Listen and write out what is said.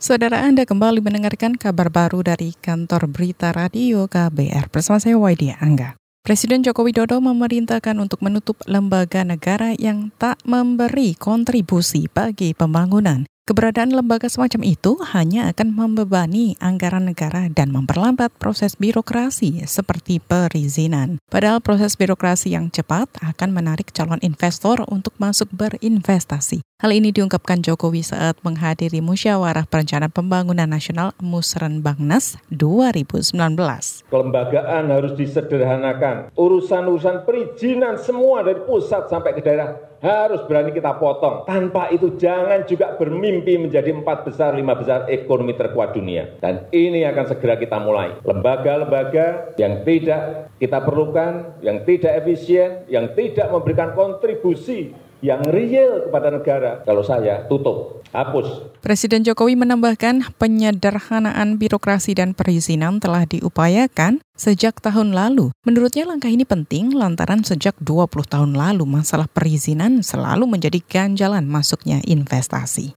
Saudara Anda kembali mendengarkan kabar baru dari kantor berita radio KBR bersama saya Waidia Angga. Presiden Joko Widodo memerintahkan untuk menutup lembaga negara yang tak memberi kontribusi bagi pembangunan. Keberadaan lembaga semacam itu hanya akan membebani anggaran negara dan memperlambat proses birokrasi seperti perizinan. Padahal proses birokrasi yang cepat akan menarik calon investor untuk masuk berinvestasi. Hal ini diungkapkan Jokowi saat menghadiri musyawarah perencanaan pembangunan nasional Musrenbangnas 2019. Kelembagaan harus disederhanakan. Urusan-urusan perizinan semua dari pusat sampai ke daerah harus berani kita potong. Tanpa itu jangan juga bermimpi menjadi empat besar, lima besar ekonomi terkuat dunia. Dan ini akan segera kita mulai. Lembaga-lembaga yang tidak kita perlukan, yang tidak efisien, yang tidak memberikan kontribusi yang real kepada negara. Kalau saya tutup, hapus. Presiden Jokowi menambahkan penyederhanaan birokrasi dan perizinan telah diupayakan sejak tahun lalu. Menurutnya langkah ini penting lantaran sejak 20 tahun lalu masalah perizinan selalu menjadi ganjalan masuknya investasi.